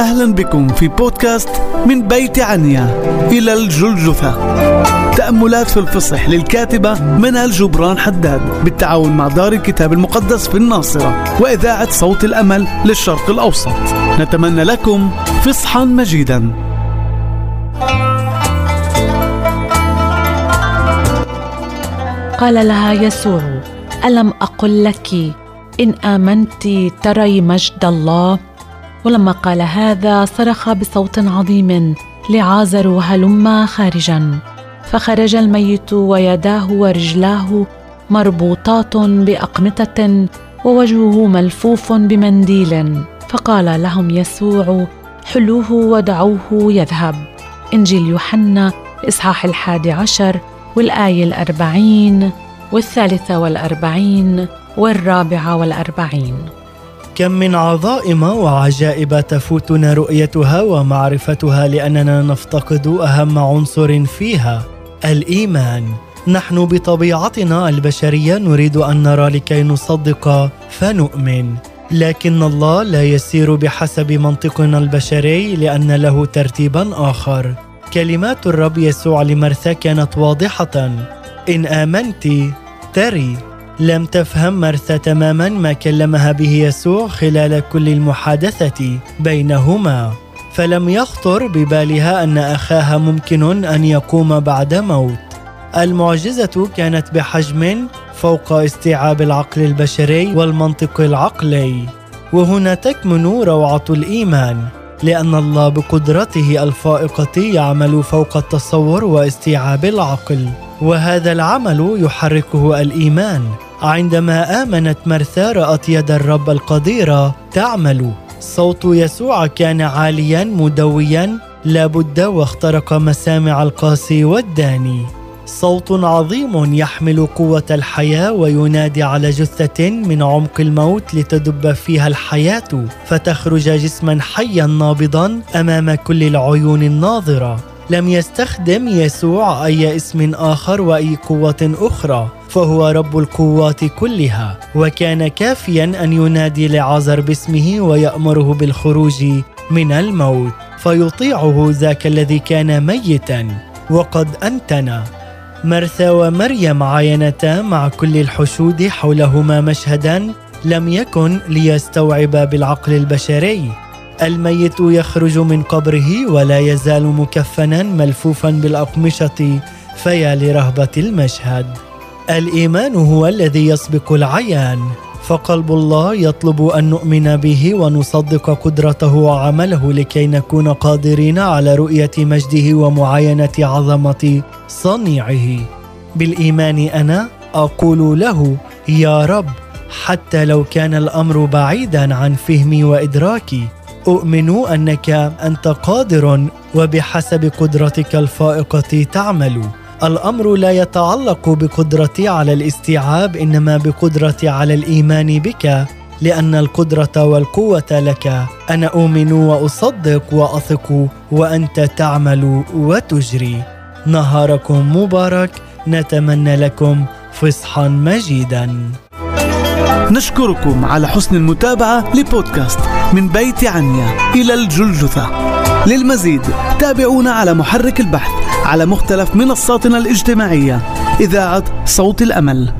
أهلا بكم في بودكاست من بيت عنيا. إلى الجلجثة. تأملات في الفصح للكاتبة منال جبران حداد بالتعاون مع دار الكتاب المقدس في الناصرة وإذاعة صوت الأمل للشرق الأوسط. نتمنى لكم فصحا مجيدا. قال لها يسوع ألم أقل لك إن آمنت تري مجد الله؟ ولما قال هذا صرخ بصوت عظيم لعازر هلم خارجا. فخرج الميت ويداه ورجلاه مربوطات بأقمطة ووجهه ملفوف بمنديل. فقال لهم يسوع حلوة ودعوه يذهب. إنجيل يوحنا إصحاح الحادي عشر والآية الأربعين والثالثة والأربعين والرابعة والأربعين. كم من عظائم وعجائب تفوتنا رؤيتها ومعرفتها لأننا نفتقد أهم عنصر فيها الإيمان. نحن بطبيعتنا البشرية نريد أن نرى لكي نصدق فنؤمن لكن الله لا يسير بحسب منطقنا البشري لأن له ترتيبا آخر. كلمات الرب يسوع لمرثا كانت واضحة إن آمنت تري لم تفهم مرثا تماما ما كلمها به يسوع خلال كل المحادثة بينهما. فلم يخطر ببالها أن أخاها ممكن أن يقوم بعد موت. المعجزة كانت بحجم فوق استيعاب العقل البشري والمنطق العقلي. وهنا تكمن روعة الإيمان لأن الله بقدرته الفائقة يعمل فوق التصور واستيعاب العقل. وهذا العمل يحركه الإيمان. عندما آمنت مرثا رأت يد الرب القديرة تعمل. صوت يسوع كان عاليا مدويا لابد واخترق مسامع القاسي والداني. صوت عظيم يحمل قوة الحياة وينادي على جثة من عمق الموت لتدب فيها الحياة فتخرج جسما حيا نابضا أمام كل العيون الناظرة. لم يستخدم يسوع أي اسم آخر وأي قوة أخرى فهو رب القوات كلها وكان كافيا أن ينادي لعازر باسمه ويأمره بالخروج من الموت فيطيعه ذاك الذي كان ميتا وقد أنتن. مرثا ومريم عاينتا مع كل الحشود حولهما مشهدا لم يكن ليستوعب بالعقل البشري. الميت يخرج من قبره ولا يزال مكفنا ملفوفا بالأقمشة فيا لرهبة المشهد. الإيمان هو الذي يسبق العيان فقلب الله يطلب أن نؤمن به ونصدق قدرته وعمله لكي نكون قادرين على رؤية مجده ومعاينة عظمة صنيعه. بالإيمان أنا أقول له يا رب حتى لو كان الأمر بعيدا عن فهمي وإدراكي أؤمن أنك أنت قادر وبحسب قدرتك الفائقة تعمل. الأمر لا يتعلق بقدرتي على الاستيعاب إنما بقدرتي على الإيمان بك لأن القدرة والقوة لك. أنا أؤمن وأصدق وأثق وأنت تعمل وتجري. نهاركم مبارك. نتمنى لكم فصحا مجيدا. نشكركم على حسن المتابعة لبودكاست من بيت عنيا إلى الجلجثة. للمزيد تابعونا على محرك البحث على مختلف منصاتنا الاجتماعية. إذاعة صوت الأمل.